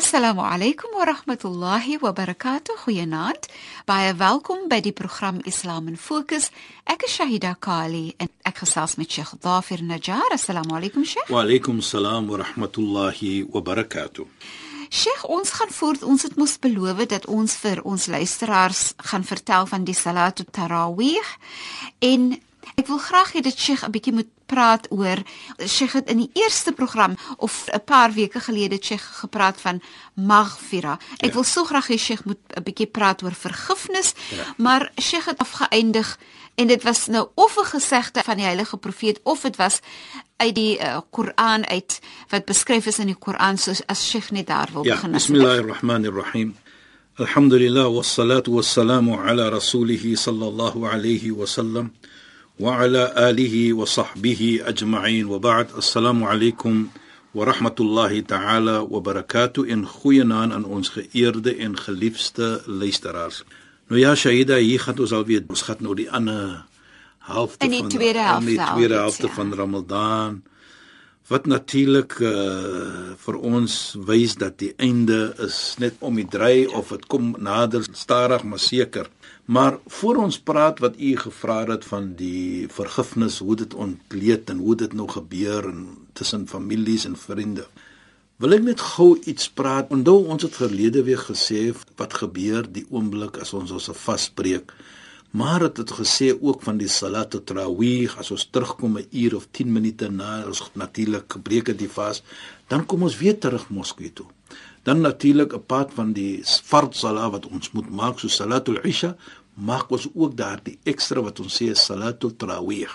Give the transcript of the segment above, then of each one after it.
Assalamu alaykum wa rahmatullahi wa barakatuh. Goeienaand. Baie welkom by die program Islam in Fokus. Ek is Shahida Kali en ek gesels met Sheikh Dafir Najjar. Assalamu alaykum Sheikh. Wa alaykum salaam wa rahmatullahi wa barakatuh. Sheikh, ons gaan voort. Ons het mos beloof dat ons vir ons luisteraars gaan vertel van die Salat Tarawih en ek wil graag hê dat Sheikh 'n bietjie moet praat oor Sheikh het in die eerste program of 'n paar weke gelede Sheikh gepraat van maghfira. Ek ja. wil so graag hê Sheikh moet 'n bietjie praat oor vergifnis, ja. maar Sheikh het afgeëindig en dit was nou of 'n gesegde van die heilige profeet of dit was uit die uh, Koran uit wat beskryf is in die Koran soos as Sheikh net daar wil ja, begin. Bismillahirrahmanirrahim. Alhamdulillah wassalatu wassalamu ala rasulih sallallahu alayhi wa sallam. وعلى آله وصحبه أجمعين وبعد السلام عليكم ورحمة الله تعالى وبركاته in goeie naam aan ons geëerde en geliefde luisteraars. Nou ja, Shaida, hier gaan ons alweer ons gaan nou die ander helfte van die tweede helfte, die tweede helfte ja. van Ramadan wat natuurlik uh, vir ons wys dat die einde is net om die draai of dit kom nader stadig maar seker. Maar voor ons praat wat u gevra het van die vergifnis, hoe dit ontleed en hoe dit nou gebeur en tussen families en vriende. Wil ek net gou iets praat. Onthou ons het verlede week gesê wat gebeur die oomblik as ons ons vasbreek. Maar het het gesê ook van die salat tarawih as ons terugkom 'n uur of 10 minute na ons natuurlik gebreek het die vas, dan kom ons weer terug moskee toe. Dan natuurlik 'n pad van die fard salat wat ons moet maak so salatul isha maak ons ook daardie ekstra wat ons sê salatul tarawih.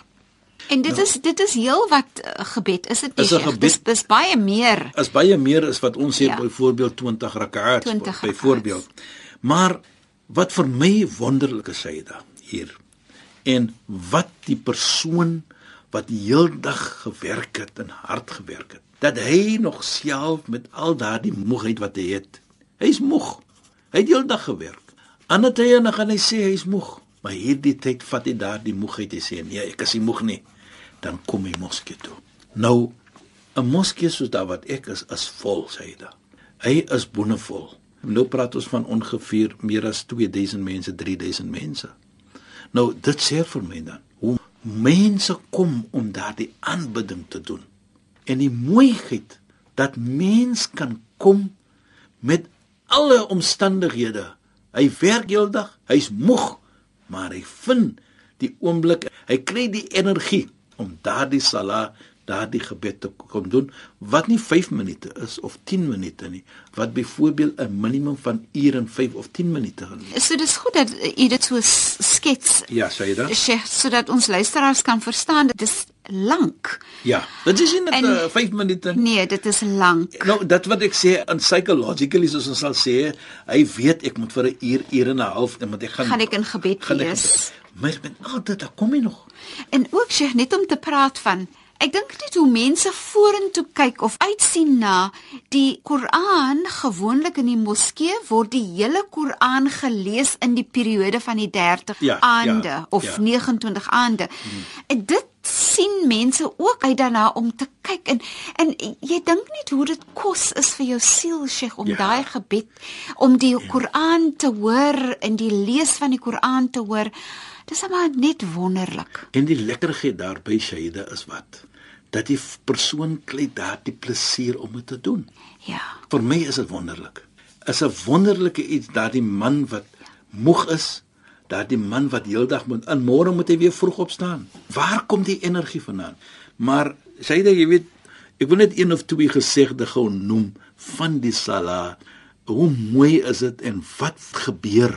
En dit nou, is dit is heel wat uh, gebed is dit nie? Dis dis baie meer. Is baie meer is wat ons sê ja. byvoorbeeld 20 rak'at byvoorbeeld. Maar wat vir my wonderlike sê dit hier en wat die persoon wat die hele dag gewerk het en hard gewerk het dat hy nog self met al daardie moegheid wat hy het hy's moeg hy het die hele dag gewerk Ander tye dan gaan hy sê hy's moeg, maar hierdie tyd vat hy daardie moegheid en sê nee, ek is nie moeg nie. Dan kom hy moskee toe. Nou 'n moskee soos daar wat ek is, is vol, sê hy da. Hy is boonevol. Nou praat ons van ongeveer meer as 2000 mense, 3000 mense. Nou dit sê vir my dan hoe mense kom om daardie aanbidding te doen. En die mooiheid dat mens kan kom met alle omstandighede Hy werk heeldag, hy's moeg, maar hy vind die oomblik, hy kry die energie om daardie sala, daardie gebed te kon doen wat nie 5 minute is of 10 minute nie, wat byvoorbeeld 'n minimum van uur en 5 of 10 minute is. So dis goed dat u dit so skets. Ja, sê jy dit? Sodat ons luisteraars kan verstaan dit is lank. Ja, dit is nie net 5 uh, minute nie. Nee, dit is lank. Nou, dit wat ek sê in psychologically soos ons sal sê, hy weet ek moet vir 'n uur, uur en 'n half, dan moet ek gaan gaan ek in gebed wees. Maar met al dit, dan kom jy nog. En ook sê net om te praat van Ek dink net hoe mense vorentoe kyk of uitsien na die Koran gewoonlik in die moskee word die hele Koran gelees in die periode van die 30 ja, aande ja, of ja. 29 aande. Hmm. En dit sien mense ook uit daarna om te kyk en en jy dink net hoe dit kos is vir jou siel Sheikh om ja. daai gebed om die ja. Koran te hoor en die lees van die Koran te hoor. Dis maar net wonderlik. En die lekkerheid daarby Shaida is wat dat die persoon kry daardie plesier om dit te doen. Ja. Vir my is dit wonderlik. Is 'n wonderlike iets daardie man wat moeg is daardie man wat heeldag moet in môre moet hy weer vroeg opstaan. Waar kom die energie vandaan? Maar sê jy jy weet ek wil net een of twee gesegde gou noem van die sala hoe mooi is dit en wat gebeur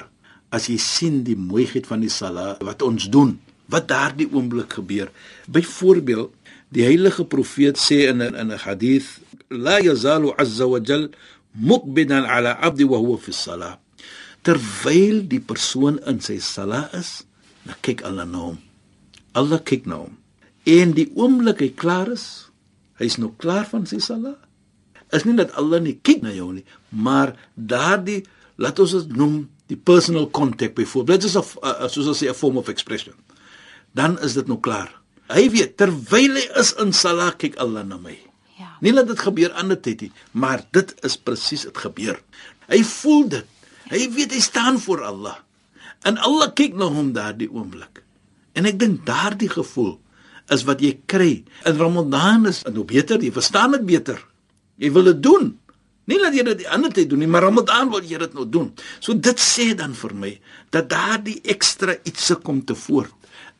as jy sien die mooiheid van die sala wat ons doen? Wat daardie oomblik gebeur? Byvoorbeeld, die heilige profeet sê in in 'n hadith, la yazalu azza wa jal muqbidan ala 'abdi wa huwa fi salah. Terwyl die persoon in sy sala is, dan kyk Allah na hom. Allah kyk na hom. En die oomblik hy klaar is, hy's nou klaar van sy sala. Is nie dat Allah nie kyk na jou nie, maar daardie laat ons dit noem die personal contact byvoorbeeld. Dit is 'n soos ons sê 'n form of expression. Dan is dit nou klaar. Hy weet terwyl hy is in sala kyk Allah na my. Ja. Nie dat dit gebeur ander tyd nie, maar dit is presies dit gebeur. Hy voel dit. Hy weet hy staan voor Allah. En Allah kyk na hom daardie oomblik. En ek dink daardie gevoel is wat jy kry. In Ramadan is dit nou beter, jy verstaan dit beter. Jy wil dit doen. Nie dat jy dit die ander tyd doen nie, maar Ramadan wil jy dit nou doen. So dit sê dan vir my dat daardie ekstra ietsie kom te voort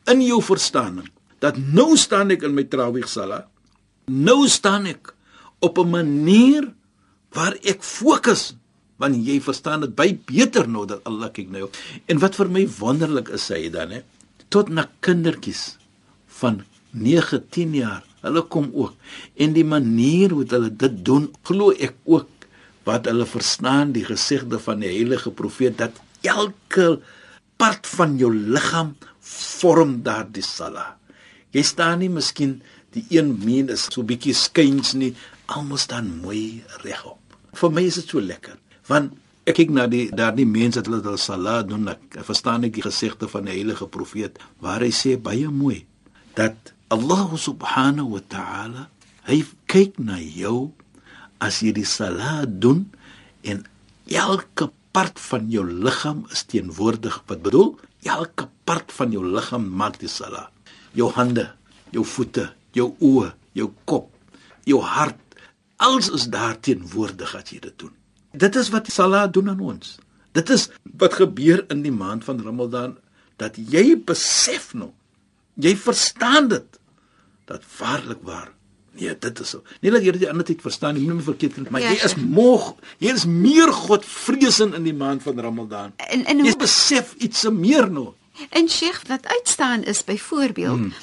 in jou verstaaning. Dat nou staan ek in my trawig sala. Nou staan ek op 'n manier waar ek fokus want jy verstaan dit baie beter nou dat Allah kyk na jou. En wat vir my wonderlik is sê dan hè, tot na kindertjies van 9, 10 jaar, hulle kom ook en die manier hoe hulle dit doen, glo ek ook wat hulle verstaan die gesegde van die heilige profeet dat elke part van jou liggaam vorm daardie sala. Jy staan nie miskien die een meen is so bietjie skuins nie, almal staan mooi regop. Vir my is dit so lekker want ek kyk na die daardie mense wat hulle hulle sala doen, ek verstaan ek die gesegde van die heilige profeet waar hy sê baie mooi dat Allah subhanahu wa ta'ala hy kyk na jou as jy die salat doen en elke part van jou liggaam is teenwoordig. Wat bedoel? Elke part van jou liggaam maak die salat jou hande jou voete jou oë jou kop jou hart alles is daar teenwoordig as jy dit doen dit is wat die salat doen aan ons dit is wat gebeur in die maand van ramadan dat jy besef nou jy verstaan dit dat waarlik waar Nee, dit is so. Nie dat jy dit die ander tyd verstaan nie, moenie verkeerd kry, maar ja, jy is moeg. Jy is meer Godvreesend in die maand van Ramadan. En, en jy besef iets meer nou. En Sheikh, wat uitstaan is byvoorbeeld hmm.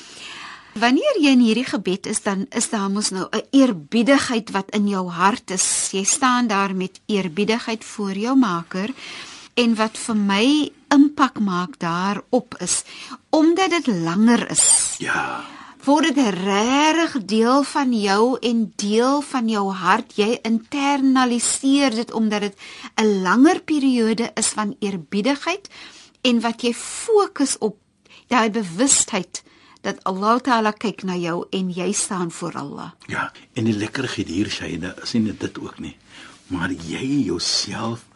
Wanneer jy in hierdie gebed is, dan is daar mos nou 'n eerbiedigheid wat in jou hart is. Jy staan daar met eerbiedigheid voor jou Maker en wat vir my impak maak daarop is omdat dit langer is. Ja word dit regtig deel van jou en deel van jou hart. Jy internaliseer dit omdat dit 'n langer periode is van eerbiedigheid en wat jy fokus op daai bewustheid dat Allah Taala kyk na jou en jy staan voor Allah. Ja, en die lekkerheid hier Shaida, is nie dit ook nie, maar jy jouself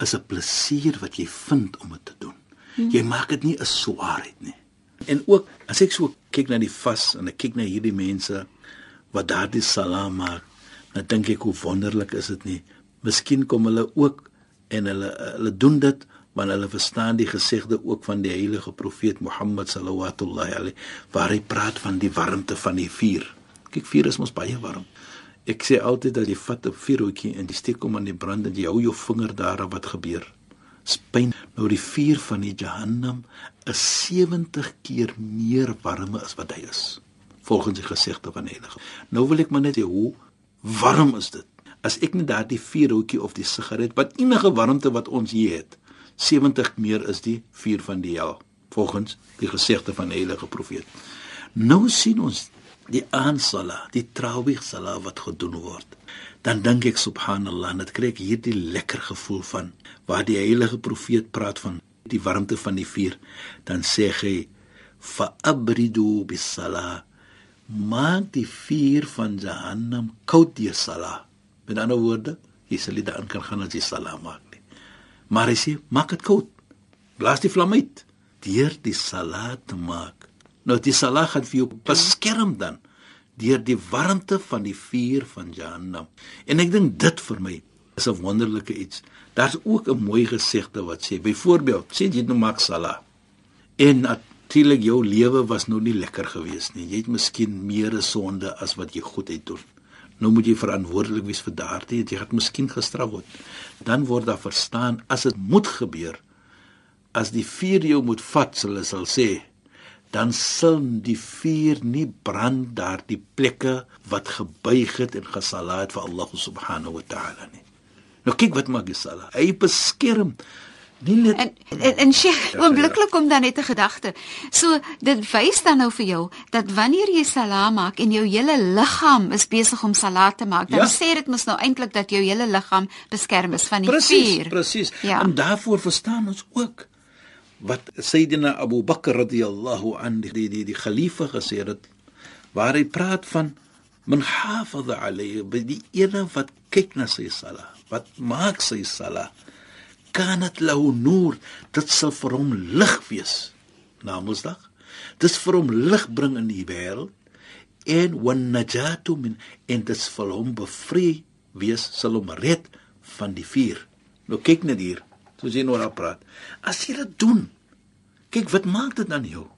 is 'n plesier wat jy vind om dit te doen. Hmm. Jy maak dit nie 'n swaarheid nie. En ook as ek so kyk na die vas en ek kyk na hierdie mense wat daardie salaam maak, dan dink ek hoe wonderlik is dit nie. Miskien kom hulle ook en hulle hulle doen dit want hulle verstaan die gesegde ook van die heilige profeet Mohammed sallallahu alaihi waar hy praat van die warmte van die vuur. Kyk, vuur is mos baie warm. Ek sê altyd dat jy vat 'n vuurhoutjie en jy steek hom aan die brand en jy hou jou vinger daar op wat gebeur spyn nou die vuur van die Jahannam is 70 keer meer warme as wat hy is volgens die gesegde van heilige nou wil ek maar net sê hoe warm is dit as ek net daardie vuurhoutjie of die sigaret wat enige warmte wat ons hier het 70 meer is die vuur van die hel volgens die gesegde van heilige profeet. Nou sien ons die aansala die trawig sala wat gedoen word. Dan dink ek subhanallah net kry ek hierdie lekker gevoel van waar die heilige profeet praat van die warmte van die vuur dan sê hy fa abridu bis sala maak die vuur van jahannam koud deur sala met ander woorde jy sal nie daarin kan gaan as jy sala maak maar hy sê maak dit koud blaas die vlam uit deur die sala te maak nou die sala gaan vir jou beskerm dan deur die warmte van die vuur van Jahannam. En ek dink dit vir my is 'n wonderlike iets. Daar's ook 'n mooi gesegde wat sê, byvoorbeeld, sê jy nou maak sala. En natuurlik jou lewe was nou nie lekker gewees nie. Jy het miskien meer sonde as wat jy goed het doen. Nou moet jy verantwoordelik wees vir daardie jy gaan miskien gestraf word. Dan word daar verstaan as dit moet gebeur as die vuur jou moet vat hulle sal sê dan sal die vuur nie brand daar die plekke wat gebuig het en gesalaat vir Allah subhanahu wa ta'ala nie. Nou kyk wat maak jy sala hy beskerm Nie net en en, en sy ja, oombliklik kom dan net 'n gedagte. So dit wys dan nou vir jou dat wanneer jy salaam maak en jou hele liggaam is besig om salaat te maak, dan ja. sê dit mos nou eintlik dat jou hele liggaam beskerm is van die precies, vuur. Presies, presies. Ja. En daarvoor verstaan ons ook wat Sayyidina Abu Bakr radhiyallahu anhu die die die khalifa gesê het waar hy praat van man hafaza alayhi die ene wat kyk na sy sala, wat maak sy sala kanat lahu nur dit sal vir hom lig wees na Mondsdag dit vir hom lig bring in die wêreld en wan najatu min en dit sal hom bevry wees sal hom red van die vuur. Nou kyk net hier soos jy nou daar praat. As jy dit doen kyk wat maak dit dan jou?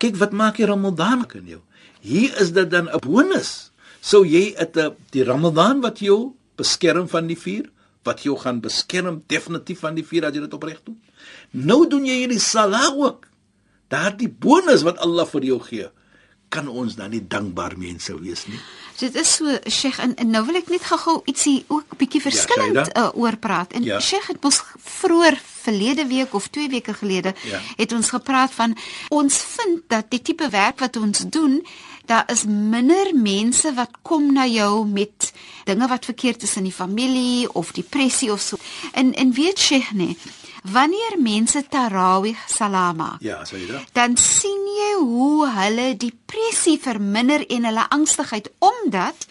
Kyk wat maak jy Ramadan kan jou? Hier is dit dan 'n bonus. Sou jy het die Ramadan wat jou beskerm van die vuur wat jou gaan beskerm definitief van die vuur as jy dit opreg doen. Nou doen jy hierdie salah ook. Daardie bonus wat Allah vir jou gee, kan ons dan nie dankbaar mense wees nie. Dit is so Sheikh en, en nou wil ek net gou-gou ietsie ook bietjie ja, verskillend ja, uh, oor praat. En ja. Sheikh het mos vroeër verlede week of 2 weke gelede ja. het ons gepraat van ons vind dat die tipe werk wat ons doen daar is minder mense wat kom na jou met dinge wat verkeerd is in die familie of depressie of so. En en weet jy nie wanneer mense tarawih salam maak. Ja, sê jy dit? Dan sien jy hoe hulle depressie verminder en hulle angstigheid omdat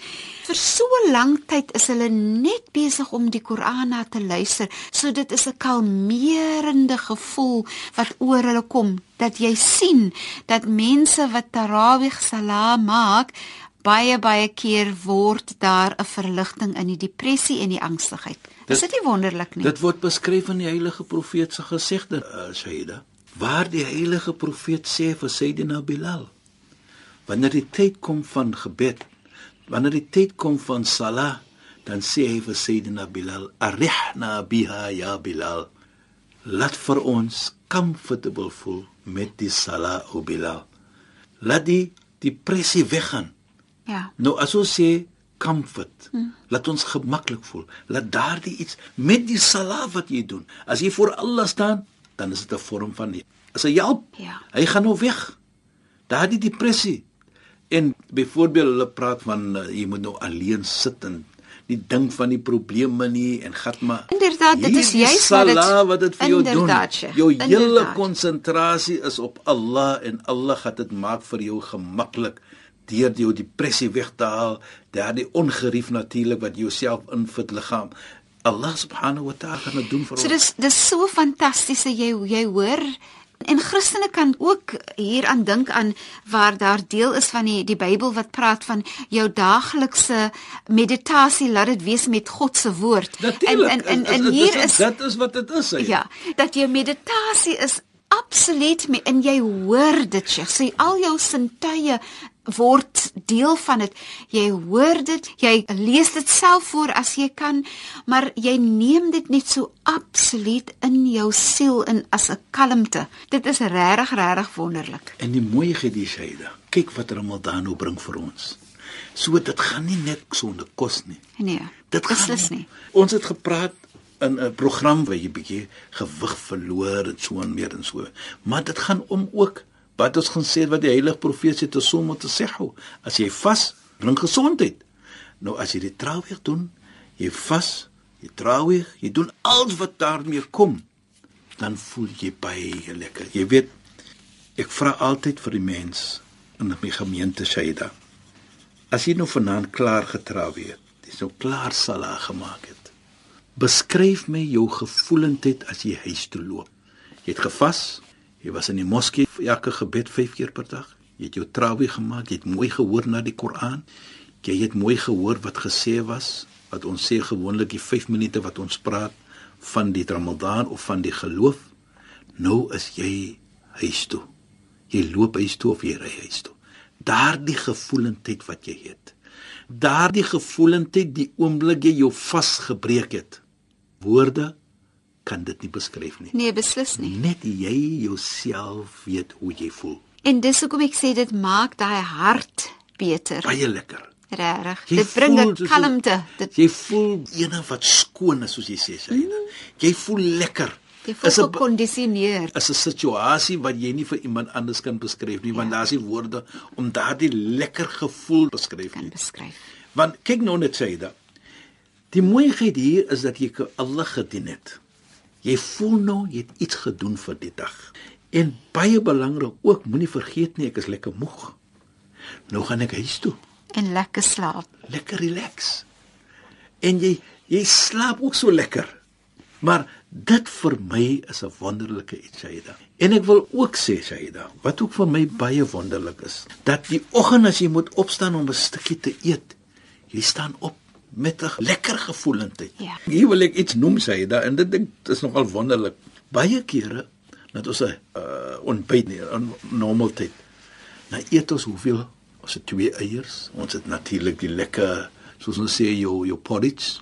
vir so lank tyd is hulle net besig om die Koran na te luister. So dit is 'n kalmerende gevoel wat oor hulle kom dat jy sien dat mense wat tarawih salam maak baie baie keer word daar 'n verligting in die depressie en die angstigheid. Dit, is dit nie wonderlik nie? Dit word beskryf in die heilige profeet se gesegde, uh, Sayyida, waar die heilige profeet sê vir Sayyidina Bilal, wanneer die tyd kom van gebed wanneer die tyd kom van salah dan sê hy vir Sayyidina Bilal arihna biha ya Bilal laat vir ons comfortable voel met die salah o Bilal laat die depressie weggaan ja. Nou as ons sê comfort hmm. laat ons gemaklik voel. Laat daardie iets met die salah wat jy doen as jy voor Allah staan dan is dit 'n vorm van die as hy help. Ja. Hy gaan nou weg. Daardie depressie. En byvoorbeeld hulle praat van uh, jy moet nou alleen sit en nie dink van die probleme nie en gat maar Inderdaad, dit is juist wat dit wat dit vir jou doen. Jou hele konsentrasie is op Allah en Allah gaan dit maak vir jou gemaklik deur jou depressie weg te haal, daardie ongerief natuurlik wat jouself invit liggaam. Allah subhanahu wa ta'ala gaan dit doen vir ons. So dis dis so fantasties dat jy jy hoor En Christene kan ook hier aan dink aan waar daar deel is van die die Bybel wat praat van jou daaglikse meditasie, laat dit wees met God se woord. Natuurlijk, en en en, en hier is dit is wat dit is. Hy. Ja, dat jou meditasie is absoluut me en jy hoor dit sê so al jou sintuie word deel van dit. Jy hoor dit, jy lees dit self voor as jy kan, maar jy neem dit net so absoluut in jou siel in as 'n kalmte. Dit is regtig regtig wonderlik. En die mooiheid hier Shaida. Kyk wat Ramadan nou bring vir ons. So dit gaan nie net sonder kos nie. Nee. Dit gaan nie. nie. Ons het gepraat in 'n program waar jy bietjie gewig verloor en so en meer en so. Maar dit gaan om ook wat ons gaan sê wat die heilige profeet sê te som te sê as jy vas bring gesondheid. Nou as jy dit trouwig doen jy vas jy trouwig jy doen alles wat daarmee kom dan voel jy baie lekker. Jy weet ek vra altyd vir die mens in my gemeente Shaida as jy nou vanaand klaar getrou het dis nou klaar sala gemaak het beskryf my jou gevoelendheid as jy huis toe loop jy het gevas Jy was in die moskee vir elke gebed 5 keer per dag. Jy het jou trawie gemaak, jy het mooi gehoor na die Koran. Jy het mooi gehoor wat gesê was, wat ons sê gewoonlik die 5 minute wat ons praat van die Ramadan of van die geloof. Nou is jy huis toe. Jy loop huis toe of jy ry huis toe. Daardie gevoelendheid wat jy het. daardie gevoelendheid die oomblik jy jou vasgebreek het. Woorde kan dit nie beskryf nie. Nee, beslis nie. Net jy jouself weet hoe jy voel. En dis hoekom ek sê dit maak daai hart beter. Baie lekker. Regtig. Dit bring 'n kalmte. Dit jy voel ene wat skoon is soos jy sê, jy. Mm. Jy voel lekker. Jy voel gekondisioneer. Is 'n situasie wat jy nie vir iemand anders kan beskryf nie, ja. want daar's nie woorde om daardie lekker gevoel beskryf nie. Kan beskryf. Want kyk nou net sê dit. Die mooiheid hier is dat jy Allah gedien het. Jy voel nou jy het iets gedoen vir die dag. En baie belangrik ook, moenie vergeet nie ek is lekker moeg. Nou gaan ek huis toe en lekker slaap. Lekker relax. En jy jy slaap ook so lekker. Maar dit vir my is 'n wonderlike iets, Shaida. En ek wil ook sê, Shaida, wat ook vir my baie wonderlik is, dat die oggend as jy moet opstaan om 'n stukkie te eet, jy staan op met 'n lekker gevoelendheid. Ja. Hier wil ek iets noem, Shaida, en dit dink is nogal wonderlik. Baie kere dat ons 'n uh, ontbyt nie, 'n normaal tyd. Nou eet ons hoeveel? Ons het twee eiers. Ons het natuurlik die lekker, soos ons sê, jou jou porridge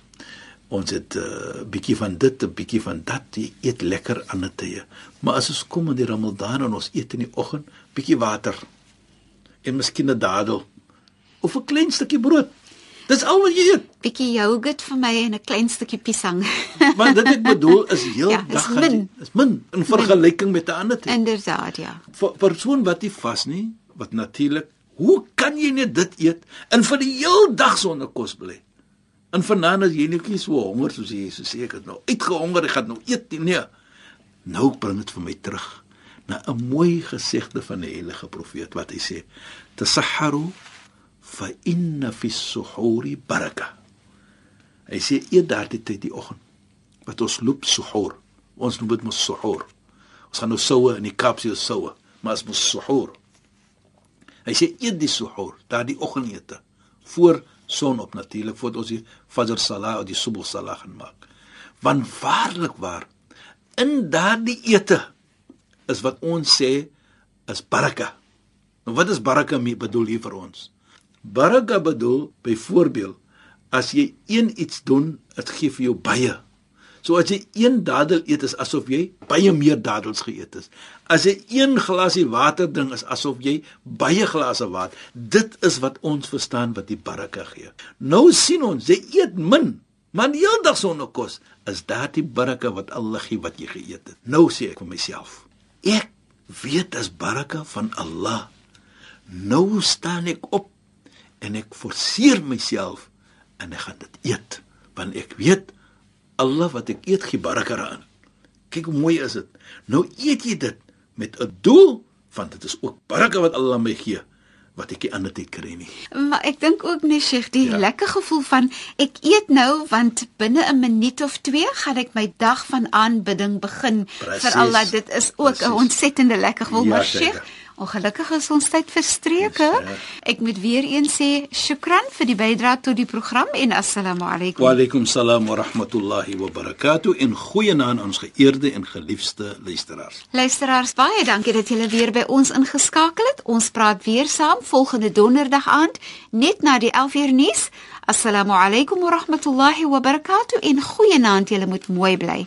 ons het 'n uh, bietjie van dit, 'n bietjie van dat, jy eet lekker aan 'n tye. Maar as ons kom in die Ramadan en ons eet in die oggend bietjie water en miskien 'n dadel of 'n klein stukkie brood. Dis al wat jy eet. Bietjie yoghurt vir my en 'n klein stukkie piesang. maar dit ek bedoel is heel ja, dag is min. is min in vergelyking min. met 'n ander tyd. Inderdaad, ja. Vir persoon wat nie vas nie, wat natuurlik, hoe kan jy net dit eet en vir die heel dag sonder kos bly? En vanaand as jy net so honger soos jy so sê ek het nou uitgehonger, ek gaan nou eet nie. Nee. Nou bring dit vir my terug na 'n mooi gesegde van die heilige profeet wat hy sê: "Tasahharu fa inna fi as-suhuri baraka." Hy sê eet daardie tyd die oggend wat ons loop suhur. Ons noem dit mos suhur. Ons gaan nou soue in die Kaap se soue, maar as mos suhur. Hy sê eet die suhur, daardie oggendete voor son op natuurlik voordat ons die fajr salat of die subh salat gaan maak. Want waarlik waar in daardie ete is wat ons sê is baraka. Nou wat is baraka mee bedoel hier vir ons? Baraka bedoel byvoorbeeld as jy een iets doen, dit gee vir jou baie. So as jy een dadel eet is asof jy baie meer dadels geëet het. As jy een glasie water drink is asof jy baie glase water. Dit is wat ons verstaan wat die baraka gee. Nou sien ons jy eet min, maar die hele dag sonder kos. Is dit die baraka wat Allah gee wat jy geëet het? Nou sê ek vir myself, ek weet as baraka van Allah. Nou staan ek op en ek forceer myself en ek gaan dit eet want ek weet Allah wat ek eet gee baraka aan. Kyk hoe mooi is dit. Nou eet jy dit met 'n doel want dit is ook baraka wat Allah my gee wat ek nie ander tyd kry nie. Maar ek dink ook nee Sheikh, die ja. lekker gevoel van ek eet nou want binne 'n minuut of 2 gaan ek my dag van aanbidding begin Precies. vir Allah. Dit is ook 'n ontsettende lekker gevoel, ja, maar Sheikh, Ongelukkig is ons tyd verstreke. Ek moet weer eens sê shukran vir die bydrae tot die program en assalamu alaykum. Wa alaykum salaam wa rahmatullahi wa barakatuh in goeie naam aan ons geëerde en geliefde luisteraars. Luisteraars, baie dankie dat julle weer by ons ingeskakel het. Ons praat weer saam volgende donderdag aand net na die 11uur nuus. Assalamu alaykum wa rahmatullahi wa barakatuh in goeie naam. Julle moet mooi bly.